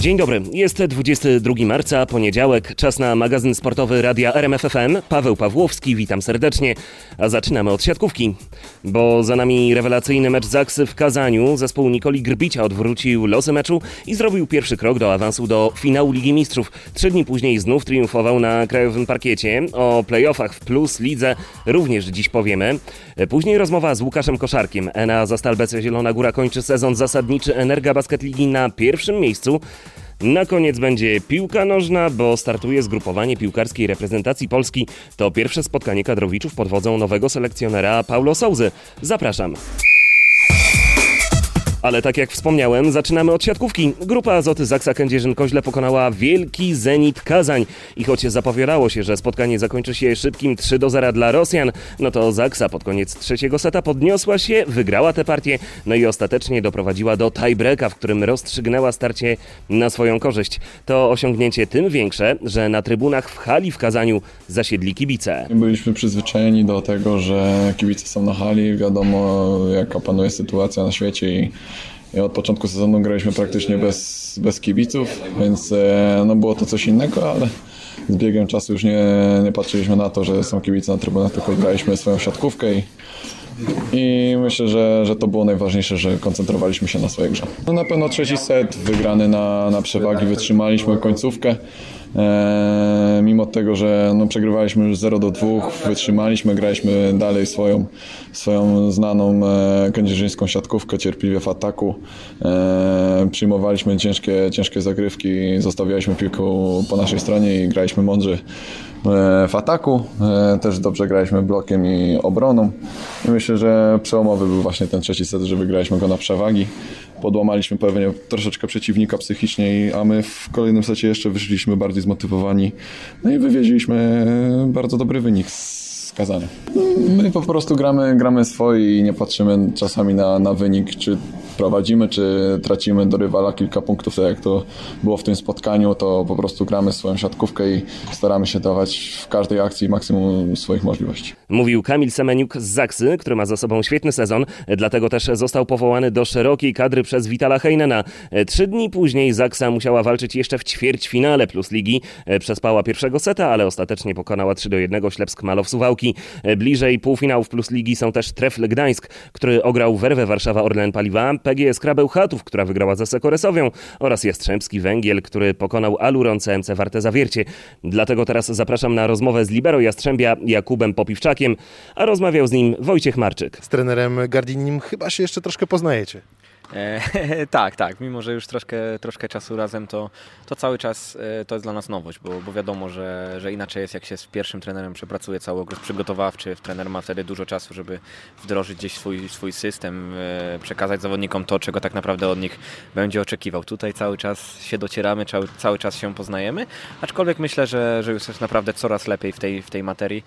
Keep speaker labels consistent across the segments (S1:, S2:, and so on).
S1: Dzień dobry, jest 22 marca, poniedziałek, czas na magazyn sportowy Radia RMFFM. Paweł Pawłowski, witam serdecznie, a zaczynamy od siatkówki. Bo za nami rewelacyjny mecz Zaksy w Kazaniu. Zespół Nikoli Grbicia odwrócił losy meczu i zrobił pierwszy krok do awansu do finału Ligi Mistrzów. Trzy dni później znów triumfował na krajowym parkiecie. O playoffach w Plus Lidze również dziś powiemy. Później rozmowa z Łukaszem Koszarkiem. ENA Zastalbece Zielona Góra kończy sezon zasadniczy Energa Basket Ligi na pierwszym miejscu. Na koniec będzie piłka nożna, bo startuje zgrupowanie piłkarskiej reprezentacji Polski. To pierwsze spotkanie kadrowiczów pod wodzą nowego selekcjonera Paulo Souzy. Zapraszam. Ale tak jak wspomniałem, zaczynamy od siatkówki. Grupa Azoty Zaksa Kędzierzyn-Koźle pokonała Wielki Zenit Kazań. I choć zapowiadało się, że spotkanie zakończy się szybkim 3 do 0 dla Rosjan, no to Zaksa pod koniec trzeciego seta podniosła się, wygrała tę partię, no i ostatecznie doprowadziła do tiebreaka, w którym rozstrzygnęła starcie na swoją korzyść. To osiągnięcie tym większe, że na trybunach w hali w Kazaniu zasiedli kibice.
S2: Byliśmy przyzwyczajeni do tego, że kibice są na hali, wiadomo jaka panuje sytuacja na świecie i i od początku sezonu graliśmy praktycznie bez, bez kibiców, więc e, no było to coś innego, ale z biegiem czasu już nie, nie patrzyliśmy na to, że są kibice na trybunach, tylko graliśmy swoją siatkówkę i, i myślę, że, że to było najważniejsze, że koncentrowaliśmy się na swojej grze. No na pewno trzeci set wygrany na, na przewagi, wytrzymaliśmy końcówkę. E, mimo tego, że no, przegrywaliśmy już 0 do 2, wytrzymaliśmy, graliśmy dalej swoją, swoją znaną e, kędzierzyńską siatkówkę cierpliwie w ataku. E, przyjmowaliśmy ciężkie, ciężkie zagrywki, zostawialiśmy piłkę po naszej stronie i graliśmy mądrze w ataku. Też dobrze graliśmy blokiem i obroną. I myślę, że przełomowy był właśnie ten trzeci set, że wygraliśmy go na przewagi podłamaliśmy pewnie troszeczkę przeciwnika psychicznie, a my w kolejnym secie jeszcze wyszliśmy bardziej zmotywowani. No i wywieźliśmy bardzo dobry wynik My po prostu gramy, gramy swoje i nie patrzymy czasami na, na wynik, czy prowadzimy, czy tracimy do rywala kilka punktów, tak jak to było w tym spotkaniu, to po prostu gramy swoją siatkówkę i staramy się dawać w każdej akcji maksimum swoich możliwości.
S1: Mówił Kamil Semeniuk z Zaksy, który ma za sobą świetny sezon, dlatego też został powołany do szerokiej kadry przez Witala Heinena. Trzy dni później Zaksa musiała walczyć jeszcze w ćwierćfinale plus ligi. Przespała pierwszego seta, ale ostatecznie pokonała 3 do 1 Ślepsk Malow Suwałki. Bliżej półfinałów plus ligi są też Trefl Gdańsk, który ograł Werwę Warszawa Orlen Paliwa, PGS Krabeł Chatów, która wygrała ze Sekoresowią oraz Jastrzębski Węgiel, który pokonał Aluron CMC Warte Zawiercie. Dlatego teraz zapraszam na rozmowę z libero Jastrzębia Jakubem Popiwczakiem, a rozmawiał z nim Wojciech Marczyk.
S3: Z trenerem Gardinim chyba się jeszcze troszkę poznajecie.
S4: E, tak, tak. Mimo, że już troszkę, troszkę czasu razem, to, to cały czas e, to jest dla nas nowość, bo, bo wiadomo, że, że inaczej jest, jak się z pierwszym trenerem przepracuje cały okres przygotowawczy. Trener ma wtedy dużo czasu, żeby wdrożyć gdzieś swój, swój system, e, przekazać zawodnikom to, czego tak naprawdę od nich będzie oczekiwał. Tutaj cały czas się docieramy, cały, cały czas się poznajemy, aczkolwiek myślę, że, że już jest naprawdę coraz lepiej w tej, w tej materii,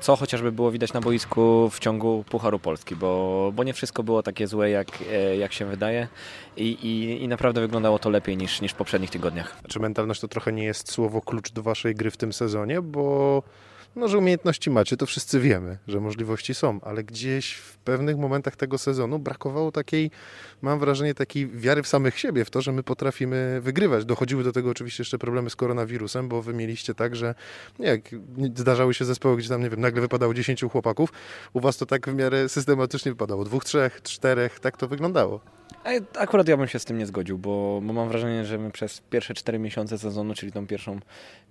S4: co chociażby było widać na boisku w ciągu Pucharu Polski, bo, bo nie wszystko było takie złe, jak, jak się wydaje I, i, i naprawdę wyglądało to lepiej niż, niż w poprzednich tygodniach.
S3: Czy mentalność to trochę nie jest słowo klucz do waszej gry w tym sezonie, bo no, że umiejętności macie, to wszyscy wiemy, że możliwości są, ale gdzieś w pewnych momentach tego sezonu brakowało takiej, mam wrażenie, takiej wiary w samych siebie, w to, że my potrafimy wygrywać. Dochodziły do tego oczywiście jeszcze problemy z koronawirusem, bo wy mieliście tak, że jak zdarzały się zespoły, gdzie tam, nie wiem, nagle wypadało 10 chłopaków, u was to tak w miarę systematycznie wypadało, dwóch, trzech, czterech, tak to wyglądało.
S4: Akurat ja bym się z tym nie zgodził, bo, bo mam wrażenie, że my przez pierwsze 4 miesiące sezonu, czyli tą pierwszą,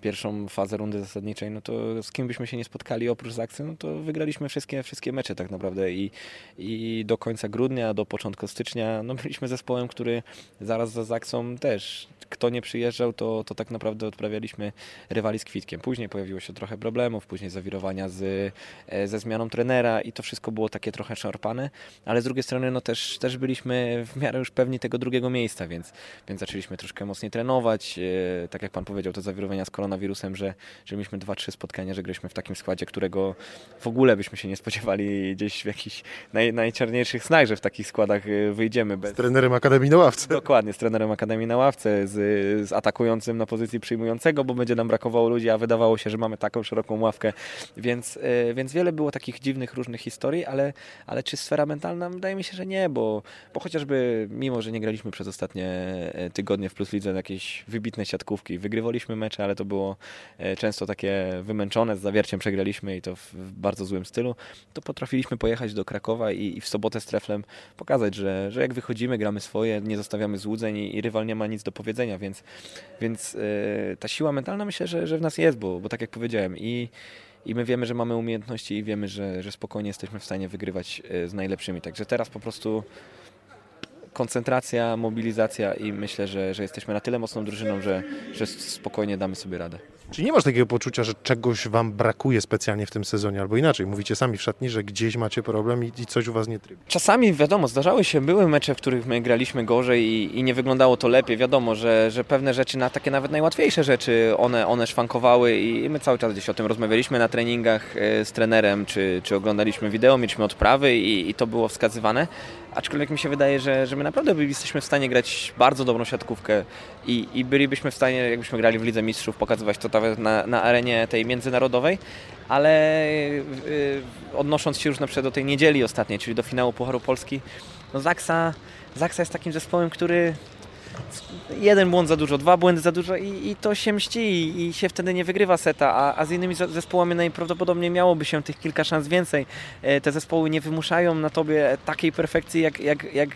S4: pierwszą fazę rundy zasadniczej, no to z kim byśmy się nie spotkali oprócz Zaksy, no to wygraliśmy wszystkie, wszystkie mecze tak naprawdę i, i do końca grudnia, do początku stycznia, no byliśmy zespołem, który zaraz za Zaksą też kto nie przyjeżdżał, to, to tak naprawdę odprawialiśmy rywali z kwitkiem. Później pojawiło się trochę problemów, później zawirowania z, e, ze zmianą trenera i to wszystko było takie trochę szarpane, ale z drugiej strony no też, też byliśmy w miarę już pewni tego drugiego miejsca, więc, więc zaczęliśmy troszkę mocniej trenować. E, tak jak Pan powiedział, to zawirowania z koronawirusem, że, że mieliśmy dwa, trzy spotkania, że graliśmy w takim składzie, którego w ogóle byśmy się nie spodziewali gdzieś w jakichś naj, najczarniejszych snach, że w takich składach e, wyjdziemy. Bez...
S3: Z trenerem Akademii na ławce.
S4: Dokładnie, z trenerem Akademii na ławce, z z, atakującym na pozycji przyjmującego, bo będzie nam brakowało ludzi, a wydawało się, że mamy taką szeroką ławkę, więc, e, więc wiele było takich dziwnych, różnych historii, ale, ale czy sfera mentalna? Wydaje mi się, że nie, bo, bo chociażby mimo, że nie graliśmy przez ostatnie e, tygodnie w Plus Lidze jakieś wybitne siatkówki, wygrywaliśmy mecze, ale to było e, często takie wymęczone, z zawierciem przegraliśmy i to w, bardzo złym stylu, to potrafiliśmy pojechać do Krakowa i, i w sobotę z Treflem pokazać, że, że jak wychodzimy, gramy swoje, nie zostawiamy złudzeń i, i rywal nie ma nic do powiedzenia, więc, więc yy, ta siła mentalna myślę, że, że w nas jest, bo, bo tak jak powiedziałem i i my wiemy, że mamy umiejętności i wiemy, że, że spokojnie jesteśmy w stanie wygrywać z najlepszymi. Także teraz po prostu koncentracja, mobilizacja i myślę, że, że jesteśmy na tyle mocną drużyną, że, że spokojnie damy sobie radę.
S3: Czy nie masz takiego poczucia, że czegoś wam brakuje specjalnie w tym sezonie, albo inaczej, mówicie sami w szatni, że gdzieś macie problem i, i coś u was nie trybi?
S4: Czasami wiadomo, zdarzały się, były mecze, w których my graliśmy gorzej i, i nie wyglądało to lepiej. Wiadomo, że, że pewne rzeczy, na takie nawet najłatwiejsze rzeczy, one, one szwankowały i my cały czas gdzieś o tym rozmawialiśmy na treningach e, z trenerem, czy, czy oglądaliśmy wideo, mieliśmy odprawy i, i to było wskazywane. Aczkolwiek mi się wydaje, że, że my naprawdę jesteśmy w stanie grać bardzo dobrą siatkówkę i, i bylibyśmy w stanie, jakbyśmy grali w Lidze Mistrzów, pokazywać to na, na arenie tej międzynarodowej, ale yy, odnosząc się już na przykład do tej niedzieli ostatniej, czyli do finału Pucharu Polski, no Zaksa, Zaksa jest takim zespołem, który jeden błąd za dużo, dwa błędy za dużo i, i to się mści i, się wtedy nie wygrywa seta, a, a, z innymi zespołami najprawdopodobniej miałoby się tych kilka szans więcej. E, te zespoły nie wymuszają na tobie takiej perfekcji, jak, jak, jak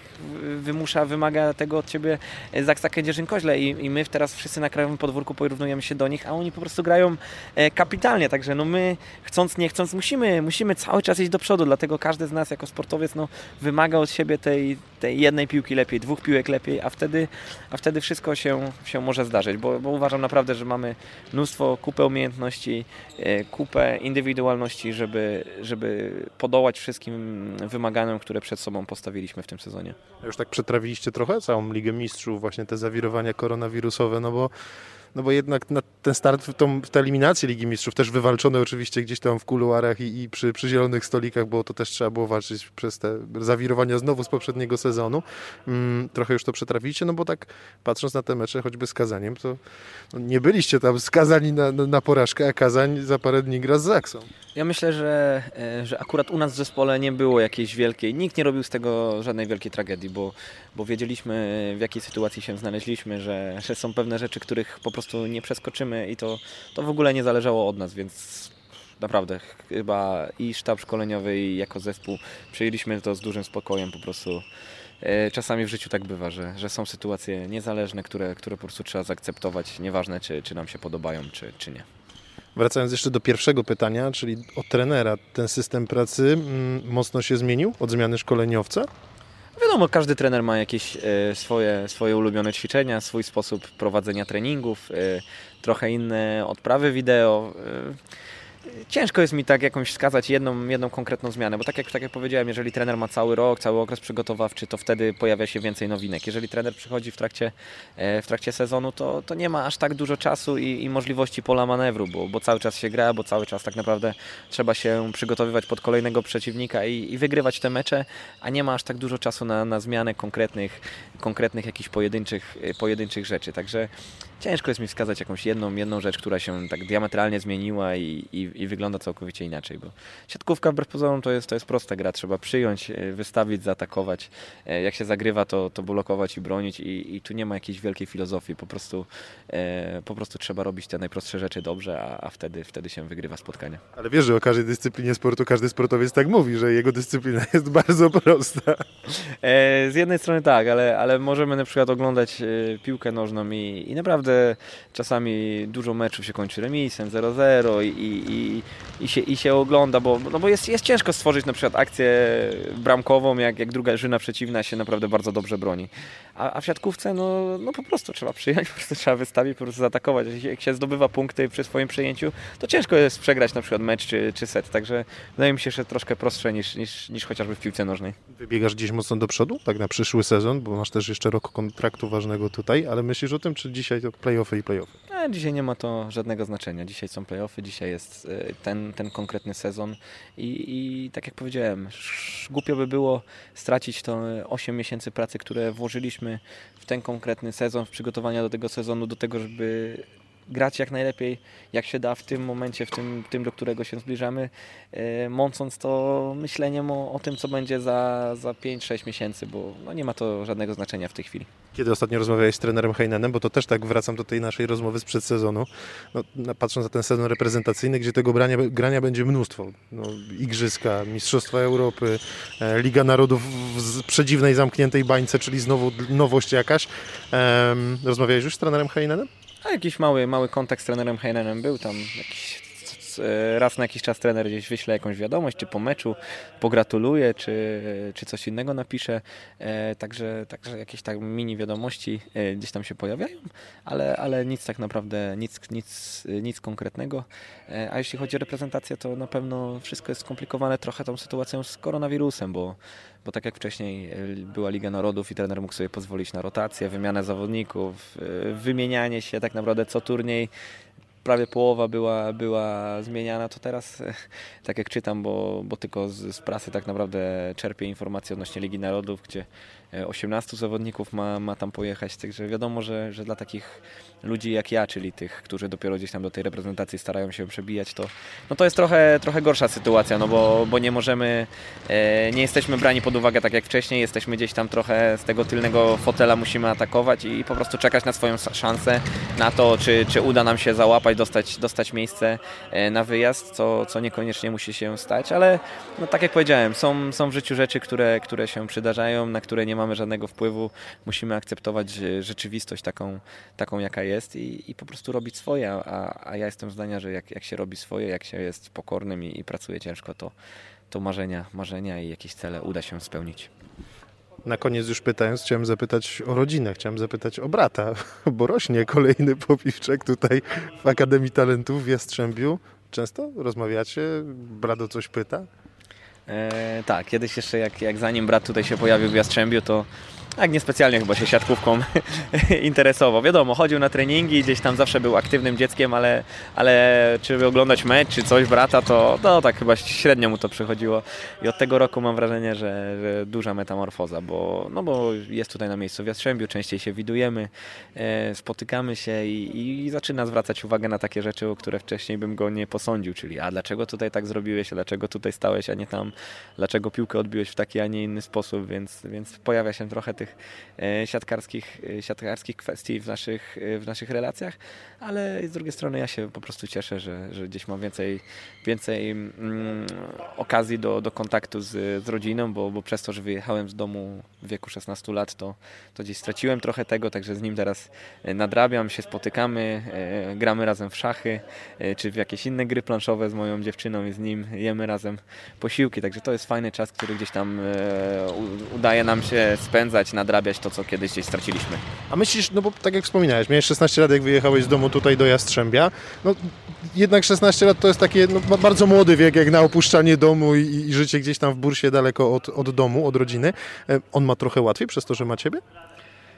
S4: wymusza, wymaga tego od ciebie Zaksa Kędzierzyn-Koźle. I, i my teraz wszyscy na krajowym podwórku porównujemy się do nich, a oni po prostu grają e, kapitalnie, także no my chcąc, nie chcąc musimy, musimy cały czas iść do przodu, dlatego każdy z nas jako sportowiec no, wymaga od siebie tej, tej jednej piłki lepiej, dwóch piłek lepiej, a wtedy a wtedy wszystko się, się może zdarzyć, bo, bo uważam naprawdę, że mamy mnóstwo, kupę umiejętności, e, kupę indywidualności, żeby, żeby podołać wszystkim wymaganiom, które przed sobą postawiliśmy w tym sezonie.
S3: Już tak przetrawiliście trochę całą Ligę Mistrzów, właśnie te zawirowania koronawirusowe, no bo no bo jednak na ten start w, tą, tę eliminację Ligi Mistrzów, też wywalczone oczywiście gdzieś tam w kuluarach i, i przy, przy, zielonych stolikach, bo to też trzeba było walczyć przez te zawirowania znowu z poprzedniego sezonu. Mm, trochę już to przetrafiliście, no bo tak patrząc na te mecze, choćby z Kazaniem, to no nie byliście tam skazani na, na, na porażkę, a Kazań za parę dni gra z Zaksą.
S4: Ja myślę, że, e, że akurat u nas w zespole nie było jakiejś wielkiej, nikt nie robił z tego żadnej wielkiej tragedii, bo, bo wiedzieliśmy w jakiej sytuacji się znaleźliśmy, że, że są pewne rzeczy, których po prostu nie przeskoczymy i to, to w ogóle nie zależało od nas, więc naprawdę chyba i sztab szkoleniowy i jako zespół przyjęliśmy to z dużym spokojem po prostu. E, czasami w życiu tak bywa, że, że są sytuacje niezależne, które, które po prostu trzeba zaakceptować, nieważne czy, czy nam się podobają, czy, czy nie.
S3: Wracając jeszcze do pierwszego pytania, czyli o trenera, ten system pracy mm, mocno się zmienił od zmiany szkoleniowca?
S4: Wiadomo, każdy trener ma jakieś e, swoje, swoje ulubione ćwiczenia, swój sposób prowadzenia treningów, e, trochę inne odprawy wideo. E, Ciężko jest mi tak jakąś wskazać jedną, jedną konkretną zmianę, bo tak jak, tak jak powiedziałem, jeżeli trener ma cały rok, cały okres przygotowawczy, to wtedy pojawia się więcej nowinek. Jeżeli trener przychodzi w trakcie, e, w trakcie sezonu, to, to nie ma aż tak dużo czasu i, i możliwości pola manewru, bo, bo cały czas się gra, bo cały czas tak naprawdę trzeba się przygotowywać pod kolejnego przeciwnika i, i wygrywać te mecze, a nie ma aż tak dużo czasu na, na zmianę konkretnych, konkretnych jakichś pojedynczych, pojedynczych rzeczy. Także ciężko jest mi wskazać jakąś jedną, jedną rzecz, która się tak diametralnie zmieniła i, i, i wygląda całkowicie inaczej, bo siatkówka wbrew pozorom to jest, to jest prosta gra, trzeba przyjąć, e, wystawić, zaatakować, e, jak się zagrywa to, to blokować i bronić i, i tu nie ma jakiejś wielkiej filozofii, po prostu, e, po prostu trzeba robić te najprostsze rzeczy dobrze, a, a wtedy, wtedy się wygrywa spotkanie.
S3: Ale wiesz, że o każdej dyscyplinie sportu każdy sportowiec tak mówi, że jego dyscyplina jest bardzo prosta.
S4: E, z jednej strony tak, ale, ale możemy na przykład oglądać e, piłkę nożną i, i naprawdę czasami dużo meczów się kończy remisem 0-0 i, i, i, się, i się ogląda, bo, no bo jest, jest ciężko stworzyć na przykład akcję bramkową, jak, jak druga drużyna przeciwna się naprawdę bardzo dobrze broni. A, a w siatkówce no, no po prostu trzeba przyjąć, po prostu trzeba wystawić, po prostu zaatakować. Jak się zdobywa punkty przy swoim przejęciu, to ciężko jest przegrać na przykład mecz czy, czy set, także wydaje mi się, że troszkę prostsze niż, niż, niż chociażby w piłce nożnej.
S3: Wybiegasz gdzieś mocno do przodu, tak na przyszły sezon, bo masz też jeszcze rok kontraktu ważnego tutaj, ale myślisz o tym, czy dzisiaj to playoffy i playoffy?
S4: Dzisiaj nie ma to żadnego znaczenia. Dzisiaj są playoffy, dzisiaj jest e, ten, ten konkretny sezon i, i tak jak powiedziałem, głupio by było stracić to 8 miesięcy pracy, które włożyliśmy w ten konkretny sezon, w przygotowania do tego sezonu, do tego, żeby grać jak najlepiej, jak się da w tym momencie, w tym, tym do którego się zbliżamy, e, mącąc to myśleniem o, o tym, co będzie za, za 5-6 miesięcy, bo no nie ma to żadnego znaczenia w tej chwili.
S3: Kiedy ostatnio rozmawiałeś z trenerem Heinenem, bo to też tak wracam do tej naszej rozmowy sprzed sezonu, no, patrząc na ten sezon reprezentacyjny, gdzie tego grania, grania będzie mnóstwo. No, igrzyska, Mistrzostwa Europy, e, Liga Narodów w przedziwnej, zamkniętej bańce, czyli znowu nowość jakaś. Rozmawiałeś już z trenerem Heinenem?
S4: A jakiś mały, mały kontakt z trenerem Heinenem był tam jakiś e, raz na jakiś czas trener gdzieś wyśle jakąś wiadomość, czy po meczu pogratuluje, czy, czy coś innego napisze. E, także, także jakieś tak mini wiadomości e, gdzieś tam się pojawiają, ale, ale nic tak naprawdę, nic, nic, nic konkretnego. A jeśli chodzi o reprezentację, to na pewno wszystko jest skomplikowane trochę tą sytuacją z koronawirusem, bo bo tak jak wcześniej była Liga Narodów i trener mógł sobie pozwolić na rotację, wymianę zawodników, wymienianie się tak naprawdę co turniej prawie połowa była, była zmieniana, to teraz, tak jak czytam, bo, bo tylko z, z prasy tak naprawdę czerpię informacje odnośnie Ligi Narodów, gdzie 18 e, zawodników ma, ma tam pojechać, także wiadomo, że, że dla takich ludzi jak ja, czyli tych, którzy dopiero gdzieś tam do tej reprezentacji starają się przebijać, to, no to jest trochę, trochę gorsza sytuacja, no bo, bo nie możemy, e, nie jesteśmy brani pod uwagę tak jak wcześniej, jesteśmy gdzieś tam trochę z tego tylnego fotela musimy atakować i po prostu czekać na swoją szansę, na to, czy, czy uda nam się załapać, dostać, dostać miejsce e, na wyjazd, co, co niekoniecznie musi się stać, ale no tak jak powiedziałem, są, są w życiu rzeczy, które, które się przydarzają, na które nie mamy żadnego wpływu, musimy akceptować e, rzeczywistość taką, taką jaka jest i, i po prostu robić swoje, a, a ja jestem zdania, że jak, jak się robi swoje, jak się jest pokornym i, i pracuje ciężko, to, to marzenia, marzenia i jakieś cele uda się spełnić.
S3: Na koniec już pytając, chciałem zapytać o rodzinę, chciałem zapytać o brata, bo rośnie kolejny popiwczek tutaj w Akademii Talentów w Jastrzębiu. Często rozmawiacie? Brat o coś pyta?
S4: E, tak, kiedyś jeszcze jak, jak zanim brat tutaj się pojawił w Jastrzębiu, to tak niespecjalnie chyba się siatkówką interesował. Wiadomo, chodził na treningi, gdzieś tam zawsze był aktywnym dzieckiem, ale, ale czy oglądać mecz, czy coś brata, to no, tak chyba średnio mu to przychodziło. I od tego roku mam wrażenie, że, że duża metamorfoza, bo, no bo jest tutaj na miejscu w Jastrzębiu, częściej się widujemy, e, spotykamy się i, i, zaczyna zwracać uwagę na takie rzeczy, o które wcześniej bym go nie posądził, czyli a dlaczego tutaj tak zrobiłeś, a dlaczego tutaj stałeś, a nie tam, dlaczego piłkę odbiłeś w taki, a nie inny sposób, więc, więc pojawia się trochę tych E, siatkarskich, e, siatkarskich kwestii w naszych, e, w naszych relacjach, ale z drugiej strony ja się po prostu cieszę, że, że gdzieś mam więcej, więcej mm, okazji do, do kontaktu z, z rodziną, bo, bo przez to, że wyjechałem z domu w wieku 16 lat, to, to gdzieś straciłem trochę tego, także z nim teraz nadrabiam, się spotykamy, gramy razem w szachy, czy w jakieś inne gry planszowe z moją dziewczyną i z nim jemy razem posiłki, także to jest fajny czas, który gdzieś tam udaje nam się spędzać nadrabiać to, co kiedyś gdzieś straciliśmy.
S3: A myślisz, no bo tak jak wspominałeś, miałeś 16 lat, jak wyjechałeś z domu tutaj do Jastrzębia, no jednak 16 lat to jest takie no, bardzo młody wiek, jak na opuszczanie domu i, i życie gdzieś tam w bursie daleko od, od domu, od rodziny. E, on ma trochę łatwiej przez to, że ma ciebie?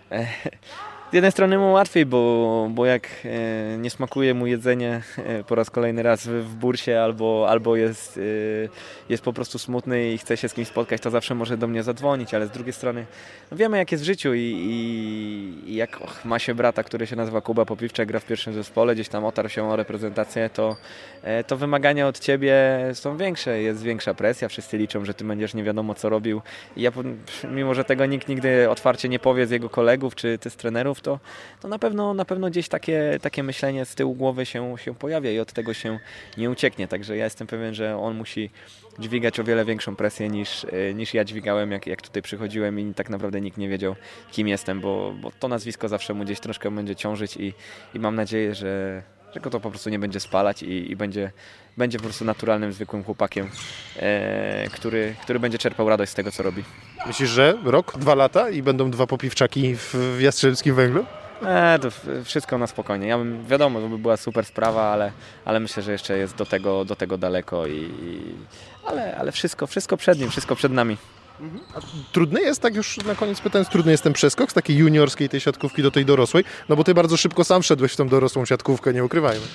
S4: Z jednej strony mu łatwiej, bo, bo jak e, nie smakuje mu jedzenie e, po raz kolejny raz w, w bursie albo, albo jest, e, jest po prostu smutny i chce się z kimś spotkać, to zawsze może do mnie zadzwonić, ale z drugiej strony no wiemy jak jest w życiu i, i, i jak och, ma się brata, który się nazywa Kuba Popiwczak, gra w pierwszym zespole, gdzieś tam otarł się o reprezentację, to, e, to wymagania od ciebie są większe, jest większa presja, wszyscy liczą, że ty będziesz nie wiadomo co robił. I ja mimo, że tego nikt nigdy otwarcie nie powie z jego kolegów czy ty z trenerów, to, to na, pewno, na pewno gdzieś takie, takie myślenie z tyłu głowy się, się pojawia i od tego się nie ucieknie. Także ja jestem pewien, że on musi dźwigać o wiele większą presję niż, e, niż ja dźwigałem, jak, jak tutaj przychodziłem i tak naprawdę nikt nie wiedział, kim jestem, bo, bo to nazwisko zawsze mu gdzieś troszkę będzie ciążyć i, i mam nadzieję, że, że go to po prostu nie będzie spalać i, i będzie, będzie po prostu naturalnym, zwykłym chłopakiem, e, który, który będzie czerpał radość z tego, co robi.
S3: Myślisz, że rok, dwa lata i będą dwa popiwczaki w, w Jastrzębskim Węglu?
S4: E, to wszystko na spokojnie. Ja bym, wiadomo, to by była super sprawa, ale, ale myślę, że jeszcze jest do tego, do tego daleko i, ale, ale wszystko, wszystko przed nim, wszystko przed nami.
S3: Trudny jest, tak już na koniec pytając, trudny jest ten przeskok z takiej juniorskiej tej siatkówki do tej dorosłej? No bo ty bardzo szybko sam wszedłeś w tą dorosłą siatkówkę, nie ukrywajmy.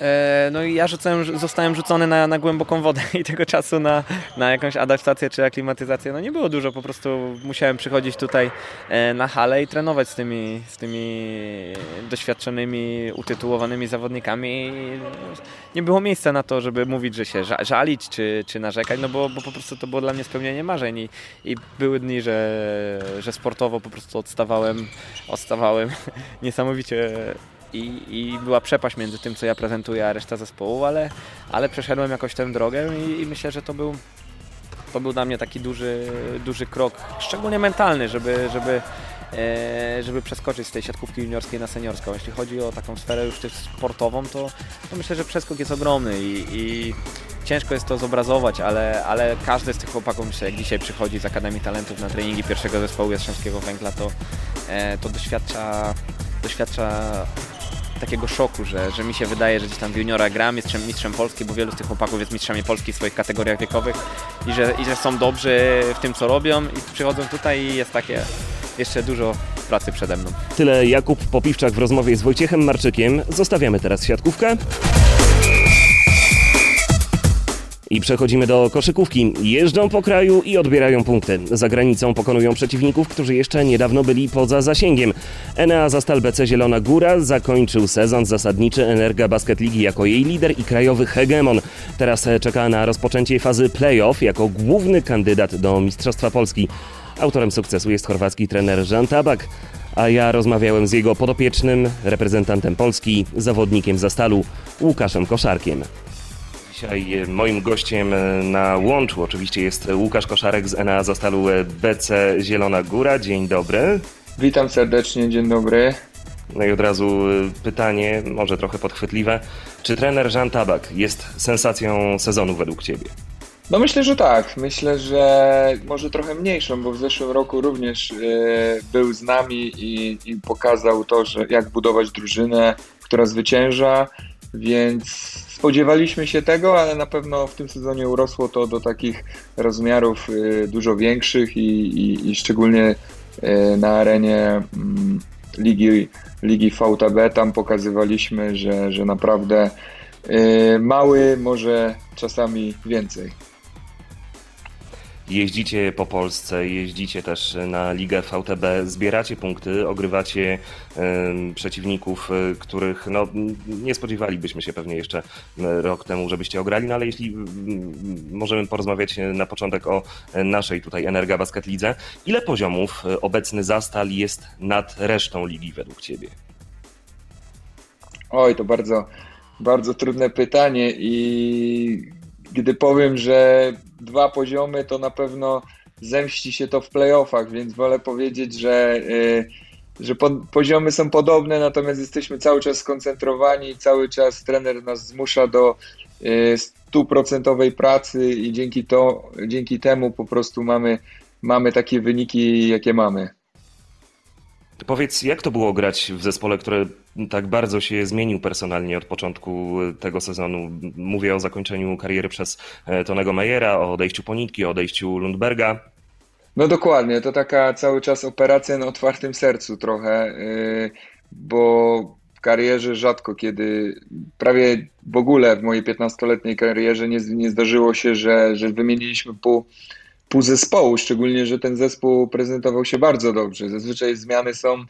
S4: E, no i ja rzucałem, zostałem rzucony na, na głęboką wodę i tego czasu na, na jakąś adaptację czy aklimatyzację no nie było dużo, po prostu musiałem przychodzić tutaj e, na halę i trenować z tymi, z tymi doświadczonymi, utytułowanymi zawodnikami. Nie było miejsca na to, żeby mówić, że się żalić czy, czy narzekać, no bo, bo po prostu to było dla mnie spełnienie marzeń i, i były dni, że, że sportowo po prostu odstawałem, odstawałem niesamowicie i, i była przepaść między tym, co ja prezentuję, a reszta zespołu, ale, ale przeszedłem jakoś tę drogę i, i myślę, że to był, to był dla mnie taki duży, duży krok, szczególnie mentalny, żeby, żeby, e, żeby przeskoczyć z tej siatkówki juniorskiej na seniorską. Jeśli chodzi o taką sferę już sportową, to, to myślę, że przeskok jest ogromny i, i ciężko jest to zobrazować, ale, ale każdy z tych chłopaków, myślę, jak dzisiaj przychodzi z Akademii Talentów na treningi pierwszego zespołu Jastrzębskiego Węgla, to, e, to doświadcza, doświadcza takiego szoku, że, że mi się wydaje, że gdzieś tam w juniora gram, mistrzem, mistrzem Polski, bo wielu z tych chłopaków jest mistrzami Polski w swoich kategoriach wiekowych i że, i że są dobrzy w tym, co robią i przychodzą tutaj i jest takie jeszcze dużo pracy przede mną.
S1: Tyle Jakub Popiwczak w rozmowie z Wojciechem Marczykiem. Zostawiamy teraz siatkówkę. I przechodzimy do koszykówki. Jeżdżą po kraju i odbierają punkty. Za granicą pokonują przeciwników, którzy jeszcze niedawno byli poza zasięgiem. Enea Zastal BC Zielona Góra zakończył sezon zasadniczy Energa Basket Ligi jako jej lider i krajowy hegemon. Teraz czeka na rozpoczęcie fazy playoff jako główny kandydat do Mistrzostwa Polski. Autorem sukcesu jest chorwacki trener Jan Tabak, a ja rozmawiałem z jego podopiecznym, reprezentantem Polski, zawodnikiem Zastalu, Łukaszem Koszarkiem. Dzisiaj moim gościem na łączu oczywiście jest Łukasz Koszarek z NA Zastalu BC Zielona Góra. Dzień dobry.
S5: Witam serdecznie, dzień dobry.
S1: No i od razu pytanie, może trochę podchwytliwe. Czy trener Jean Tabak jest sensacją sezonu według Ciebie?
S5: No myślę, że tak. Myślę, że może trochę mniejszą, bo w zeszłym roku również był z nami i, i pokazał to, że jak budować drużynę, która zwycięża, więc spodziewaliśmy się tego, ale na pewno w tym sezonie urosło to do takich rozmiarów y, dużo większych i, i, i szczególnie y, na arenie mm, ligi, ligi VTB tam pokazywaliśmy, że, że naprawdę y, mały może czasami więcej
S1: jeździcie po Polsce, jeździcie też na Ligę VTB, zbieracie punkty, ogrywacie y, przeciwników, y, których no, nie spodziewalibyśmy się pewnie jeszcze rok temu, żebyście ograli, no ale jeśli możemy porozmawiać na początek o naszej tutaj Energa Basket Lidze, ile poziomów obecny Zastal jest nad resztą ligi według Ciebie?
S5: Oj, to bardzo, bardzo trudne pytanie i gdy powiem, że dwa poziomy, to na pewno zemści się to w playoffach, więc wolę powiedzieć, że, y, że poziomy są podobne, natomiast jesteśmy cały czas skoncentrowani, cały czas trener nas zmusza do y, stuprocentowej pracy i dzięki, to, dzięki temu po prostu mamy, mamy takie wyniki, jakie mamy.
S1: Powiedz, jak to było grać w zespole, który tak bardzo się zmienił personalnie od początku tego sezonu? Mówię o zakończeniu kariery przez e, Tonego Mejera, o odejściu Ponitki, o odejściu Lundberga.
S5: No dokładnie, to taka cały czas operacja na otwartym sercu trochę, yy, bo w karierze rzadko kiedy, prawie w ogóle w mojej 15-letniej karierze nie, nie zdarzyło się, że, że wymieniliśmy pół, pół zespołu, szczególnie, że ten zespół prezentował się bardzo dobrze. Zazwyczaj zmiany są,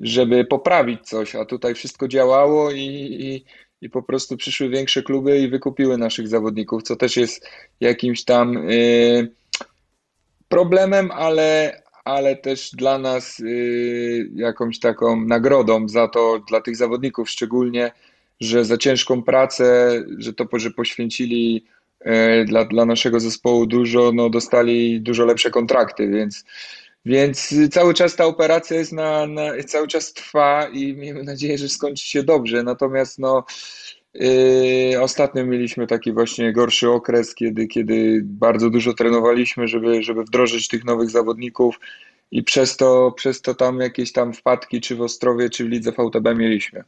S5: żeby poprawić coś, a tutaj wszystko działało i, i, i po prostu przyszły większe kluby i wykupiły naszych zawodników, co też jest jakimś tam... Yy, problemem, ale, ale też dla nas y, jakąś taką nagrodą za to, dla tych zawodników szczególnie, że za ciężką pracę, że to, że poświęcili y, dla, dla naszego zespołu dużo, no dostali dużo lepsze kontrakty, więc, więc cały czas ta operacja jest na, na cały czas trwa i miejmy nadzieję, że skończy się dobrze. Natomiast no, Yy, ostatnio mieliśmy taki właśnie gorszy okres, kiedy, kiedy bardzo dużo trenowaliśmy, żeby, żeby wdrożyć tych nowych zawodników i przez to, przez to tam jakieś tam wpadki, czy w Ostrowie, czy w Lidze VTB mieliśmy.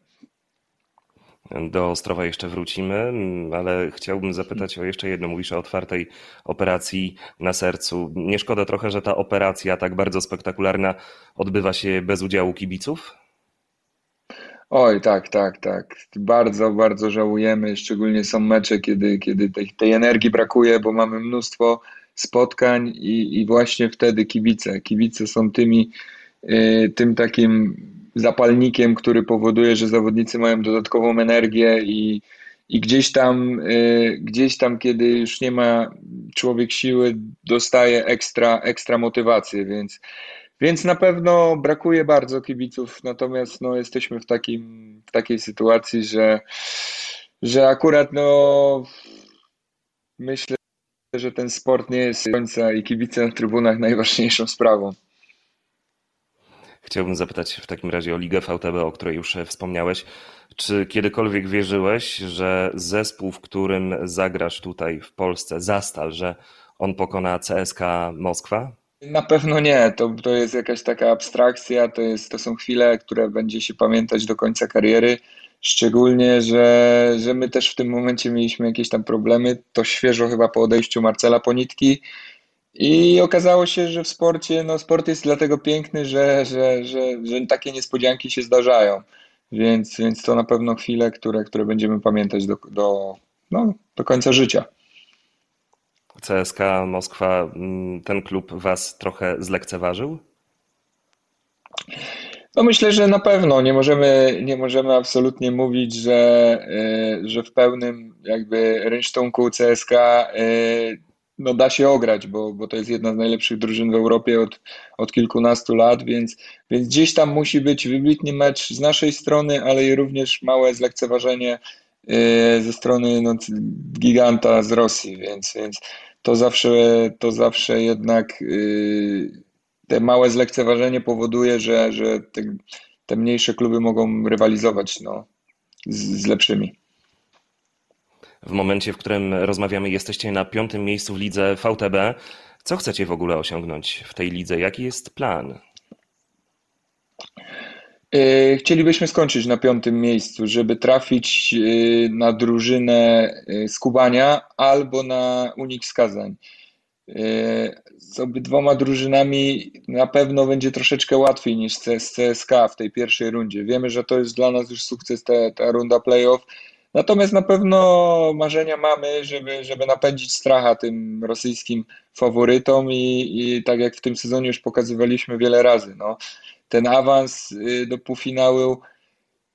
S1: Do Ostrowa jeszcze wrócimy, ale chciałbym zapytać o jeszcze jedno. Mówisz o otwartej operacji na sercu. Nie szkoda trochę, że ta operacja tak bardzo spektakularna odbywa się bez udziału kibiców?
S5: Oj, tak, tak, tak. Bardzo, bardzo żałujemy. Szczególnie są mecze, kiedy, kiedy tej, tej energii brakuje, bo mamy mnóstwo spotkań i, i właśnie wtedy kibice. Kibice są tymi, y, tym takim zapalnikiem, który powoduje, że zawodnicy mają dodatkową energię i, i gdzieś tam, y, gdzieś tam, kiedy już nie ma człowiek siły, dostaje ekstra, ekstra motywację, więc więc na pewno brakuje bardzo kibiców, natomiast no, jesteśmy w, takim, w takiej sytuacji, że, że akurat no, myślę, że ten sport nie jest końca i kibice na trybunach najważniejszą sprawą.
S1: Chciałbym zapytać w takim razie o Ligę VTB, o której już wspomniałeś. Czy kiedykolwiek wierzyłeś, że zespół, w którym zagrasz tutaj w Polsce, Zastal, że on pokona CSK Moskwa?
S5: Na pewno nie. To, to jest jakaś taka abstrakcja, to, jest, to są chwile, które będzie się pamiętać do końca kariery. Szczególnie, że, że my też w tym momencie mieliśmy jakieś tam problemy. To świeżo chyba po odejściu Marcela Ponitki. I okazało się, że w sporcie, no sport jest dlatego piękny, że, że, że, że takie niespodzianki się zdarzają. Więc, więc to na pewno chwile, które, które będziemy pamiętać do, do, no, do końca życia.
S1: CSK Moskwa, mm, ten klub was trochę zlekceważył?
S5: No myślę, że na pewno nie możemy, nie możemy absolutnie mówić, że, e, że w pełnym jakby rynsztunku CSK e, no da się ograć, bo, bo to jest jedna z najlepszych drużyn w Europie od, od kilkunastu lat, więc, więc gdzieś tam musi być wybitny mecz z naszej strony, ale i również małe zlekceważenie e, ze strony no, giganta z Rosji, więc, więc to zawsze, to zawsze jednak y, te małe zlekceważenie powoduje, że, że te, te mniejsze kluby mogą rywalizować no, z, z lepszymi.
S1: W momencie, w którym rozmawiamy, jesteście na piątym miejscu w lidze VTB. Co chcecie w ogóle osiągnąć w tej lidze? Jaki jest plan?
S5: E, chcielibyśmy skończyć na piątym miejscu, żeby trafić e, na drużynę e, z Kubania albo na Unik z Kazań. Z obydwoma drużynami na pewno będzie troszeczkę łatwiej niż z CSK w tej pierwszej rundzie. Wiemy, że to jest dla nas już sukces ta, ta runda playoff. Natomiast na pewno marzenia mamy, żeby, żeby napędzić stracha tym rosyjskim faworytom i, i tak jak w tym sezonie już pokazywaliśmy wiele razy. No ten awans y, do półfinału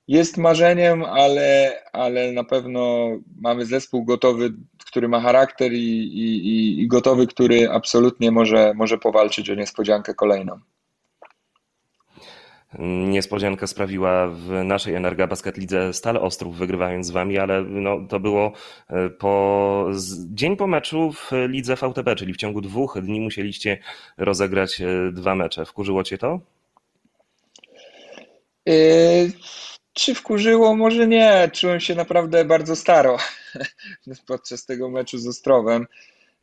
S5: jest marzeniem, ale, ale na pewno mamy zespół gotowy, który ma charakter i, i, i gotowy, który absolutnie może, może powalczyć o niespodziankę kolejną.
S1: Niespodziankę sprawiła w naszej Energa Basket Lidze Stal Ostrów, wygrywając z wami, ale no, to było e, po, dzień po meczu w Lidze VTB, czyli w ciągu dwóch dni musieliście rozegrać e, dwa mecze. Wkurzyło cię to?
S5: Yy, czy wkurzyło? Może nie. Czułem się naprawdę bardzo staro podczas tego meczu z Ostrowem.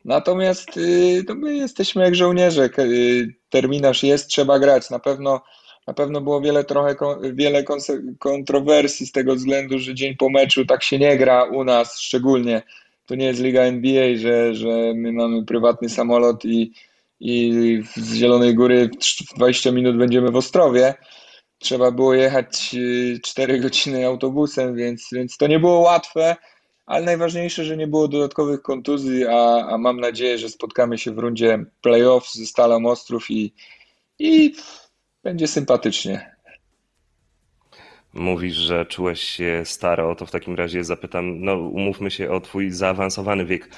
S5: Natomiast yy, no my jesteśmy jak żołnierze. Terminarz jest, trzeba grać. Na pewno, na pewno było wiele, trochę, wiele kontrowersji z tego względu, że dzień po meczu tak się nie gra u nas szczególnie. To nie jest Liga NBA, że, że my mamy prywatny samolot i, i z Zielonej Góry w 20 minut będziemy w Ostrowie. Trzeba było jechać 4 godziny autobusem, więc, więc to nie było łatwe, ale najważniejsze, że nie było dodatkowych kontuzji, a, a mam nadzieję, że spotkamy się w rundzie playoff ze Stalą Ostrów i, i będzie sympatycznie.
S1: Mówisz, że czułeś się staro, to w takim razie zapytam, no umówmy się o twój zaawansowany wiek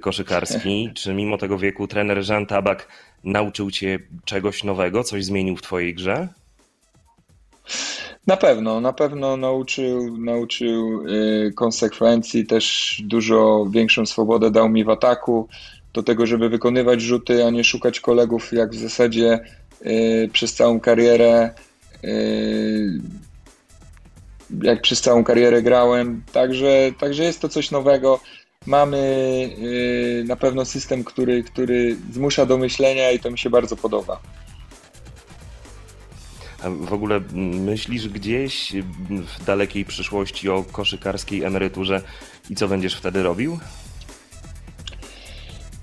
S1: koszykarski. Czy mimo tego wieku trener Jean Tabak nauczył cię czegoś nowego, coś zmienił w twojej grze?
S5: Na pewno, na pewno nauczył, nauczył y, konsekwencji, też dużo większą swobodę dał mi w ataku, do tego, żeby wykonywać rzuty, a nie szukać kolegów, jak w zasadzie przez całą karierę y, jak przez całą karierę grałem, także, także jest to coś nowego. Mamy yy, na pewno system, który, który zmusza do myślenia i to mi się bardzo podoba.
S1: A w ogóle myślisz gdzieś w dalekiej przyszłości o koszykarskiej emeryturze i co będziesz wtedy robił?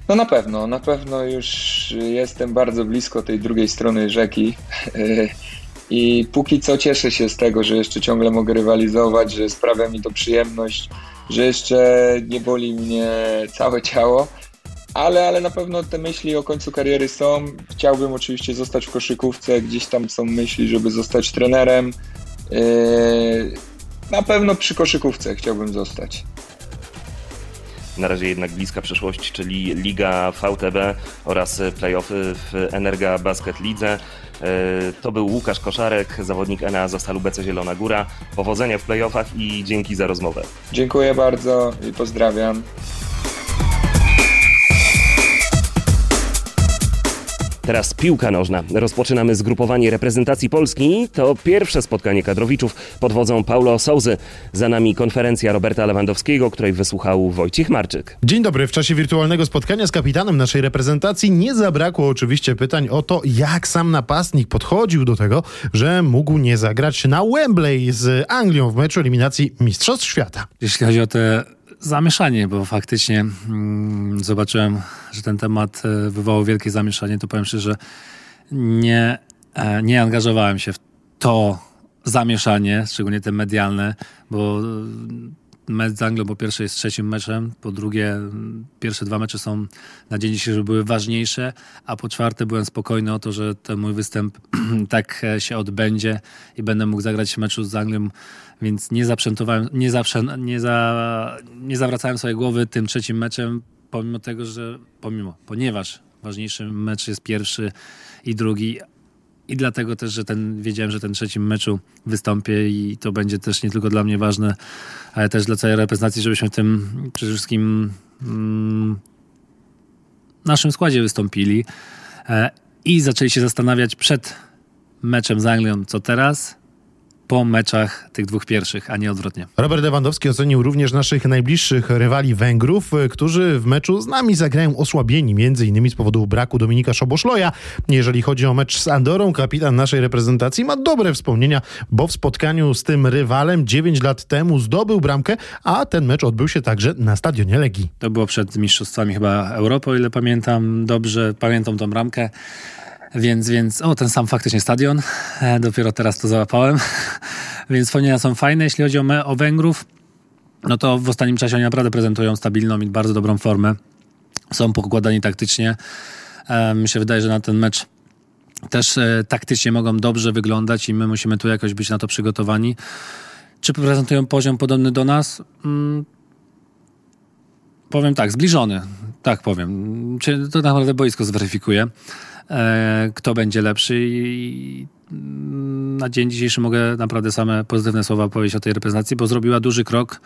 S5: No na pewno, na pewno już jestem bardzo blisko tej drugiej strony rzeki. I póki co cieszę się z tego, że jeszcze ciągle mogę rywalizować, że sprawia mi to przyjemność, że jeszcze nie boli mnie całe ciało. Ale, ale na pewno te myśli o końcu kariery są. Chciałbym oczywiście zostać w koszykówce, gdzieś tam są myśli, żeby zostać trenerem. Yy, na pewno przy koszykówce chciałbym zostać.
S1: Na razie jednak bliska przyszłość, czyli Liga VTB oraz playoffy w Energa Basket Lidze. E, to był Łukasz Koszarek, zawodnik Enea Zastalu BC Zielona Góra. Powodzenia w playoffach i dzięki za rozmowę.
S5: Dziękuję bardzo i pozdrawiam.
S1: Teraz piłka nożna. Rozpoczynamy zgrupowanie reprezentacji Polski. To pierwsze spotkanie kadrowiczów pod wodzą Paulo Souzy. Za nami konferencja Roberta Lewandowskiego, której wysłuchał Wojciech Marczyk.
S3: Dzień dobry. W czasie wirtualnego spotkania z kapitanem naszej reprezentacji nie zabrakło oczywiście pytań o to, jak sam napastnik podchodził do tego, że mógł nie zagrać na Wembley z Anglią w meczu eliminacji Mistrzostw Świata.
S6: Jeśli chodzi o te zamieszanie, bo faktycznie mm, zobaczyłem, że ten temat e, wywołał wielkie zamieszanie, to powiem szczerze, że nie, e, nie angażowałem się w to zamieszanie, szczególnie te medialne, bo mecz z Anglią po pierwsze jest trzecim meczem, po drugie pierwsze dwa mecze są na dzień dzisiejszy były ważniejsze, a po czwarte byłem spokojny o to, że ten mój występ tak się odbędzie i będę mógł zagrać w meczu z Anglią, więc nie zaprzętowałem, nie, zawsze, nie, za, nie zawracałem swojej głowy tym trzecim meczem, pomimo tego, że pomimo, ponieważ ważniejszy mecz jest pierwszy i drugi, i dlatego też, że ten, wiedziałem, że ten trzecim meczu wystąpię i to będzie też nie tylko dla mnie ważne, ale też dla całej reprezentacji, żebyśmy w tym przede wszystkim mm, naszym składzie wystąpili e, i zaczęli się zastanawiać przed meczem z Anglią, co teraz, po meczach tych dwóch pierwszych, a nie odwrotnie.
S3: Robert Lewandowski ocenił również naszych najbliższych rywali Węgrów, którzy w meczu z nami zagrają osłabieni, między innymi z powodu braku Dominika Szoboszloja. Jeżeli chodzi o mecz z Andorą, kapitan naszej reprezentacji ma dobre wspomnienia, bo w spotkaniu z tym rywalem 9 lat temu zdobył bramkę, a ten mecz odbył się także na stadionie Legii.
S6: To było przed mistrzostwami chyba Europy, o ile pamiętam dobrze, pamiętam tą bramkę. Więc, więc, o, ten sam faktycznie stadion. E, dopiero teraz to załapałem. więc wspomnienia są fajne. Jeśli chodzi o, me, o Węgrów, no to w ostatnim czasie oni naprawdę prezentują stabilną i bardzo dobrą formę. Są pokładani taktycznie. E, mi się wydaje, że na ten mecz też e, taktycznie mogą dobrze wyglądać i my musimy tu jakoś być na to przygotowani. Czy prezentują poziom podobny do nas? Mm, powiem tak, zbliżony. Tak powiem. Czy to naprawdę boisko zweryfikuje. E, kto będzie lepszy i na dzień dzisiejszy mogę naprawdę same pozytywne słowa powiedzieć o tej reprezentacji, bo zrobiła duży krok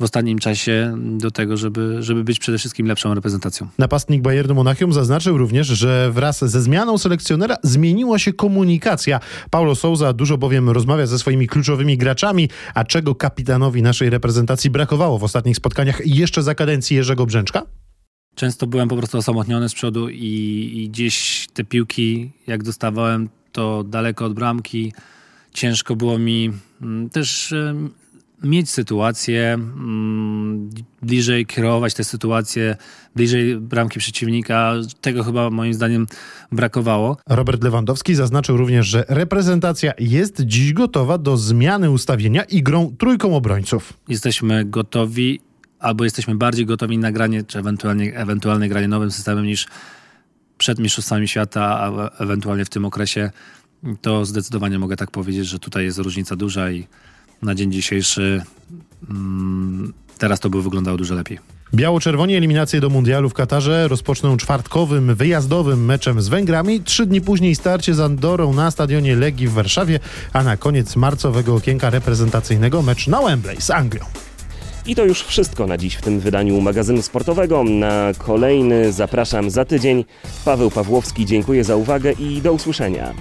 S6: w ostatnim czasie do tego, żeby, żeby być przede wszystkim lepszą reprezentacją.
S3: Napastnik Bayernu Monachium zaznaczył również, że wraz ze zmianą selekcjonera zmieniła się komunikacja. Paulo Souza dużo bowiem rozmawia ze swoimi kluczowymi graczami, a czego kapitanowi naszej reprezentacji brakowało w ostatnich spotkaniach jeszcze za kadencji Jerzego Brzęczka?
S6: Często byłem po prostu osamotniony z przodu i, i gdzieś te piłki, jak dostawałem, to daleko od bramki. Ciężko było mi mm, też mieć sytuację, mm, bliżej kierować te sytuacje, bliżej bramki przeciwnika. Tego chyba moim zdaniem brakowało.
S3: Robert Lewandowski zaznaczył również, że reprezentacja jest dziś gotowa do zmiany ustawienia i grą trójką obrońców.
S6: Jesteśmy gotowi, albo jesteśmy bardziej gotowi na granie, czy ewentualnie, ewentualnie granie nowym systemem niż przed Mistrzostwami Świata, a ewentualnie w tym okresie. To zdecydowanie mogę tak powiedzieć, że tutaj jest różnica duża i na dzień dzisiejszy mm, teraz to by wyglądało dużo lepiej.
S3: Biało-czerwoni eliminacje do mundialu w Katarze rozpoczną czwartkowym, wyjazdowym meczem z Węgrami. Trzy dni później starcie z Andorą na stadionie Legii w Warszawie, a na koniec marcowego okienka reprezentacyjnego mecz na Wembley z Anglią.
S1: I to już wszystko na dziś w tym wydaniu magazynu sportowego. Na kolejny zapraszam za tydzień. Paweł Pawłowski, dziękuję za uwagę i do usłyszenia.